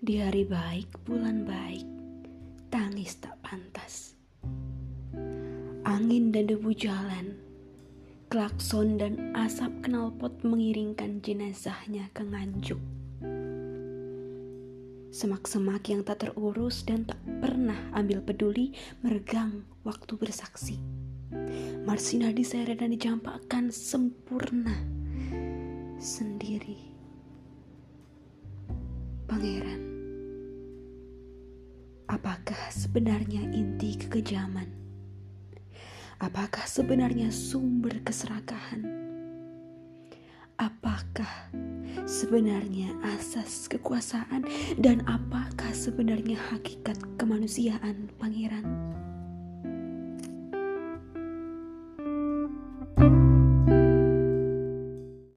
Di hari baik, bulan baik, tangis tak pantas. Angin dan debu jalan, klakson dan asap knalpot mengiringkan jenazahnya ke nganjuk. Semak-semak yang tak terurus dan tak pernah ambil peduli meregang waktu bersaksi. Marsina diseret dan dicampakkan sempurna sendiri. Pangeran Apakah sebenarnya inti kekejaman? Apakah sebenarnya sumber keserakahan? Apakah sebenarnya asas kekuasaan dan apakah sebenarnya hakikat kemanusiaan pangeran?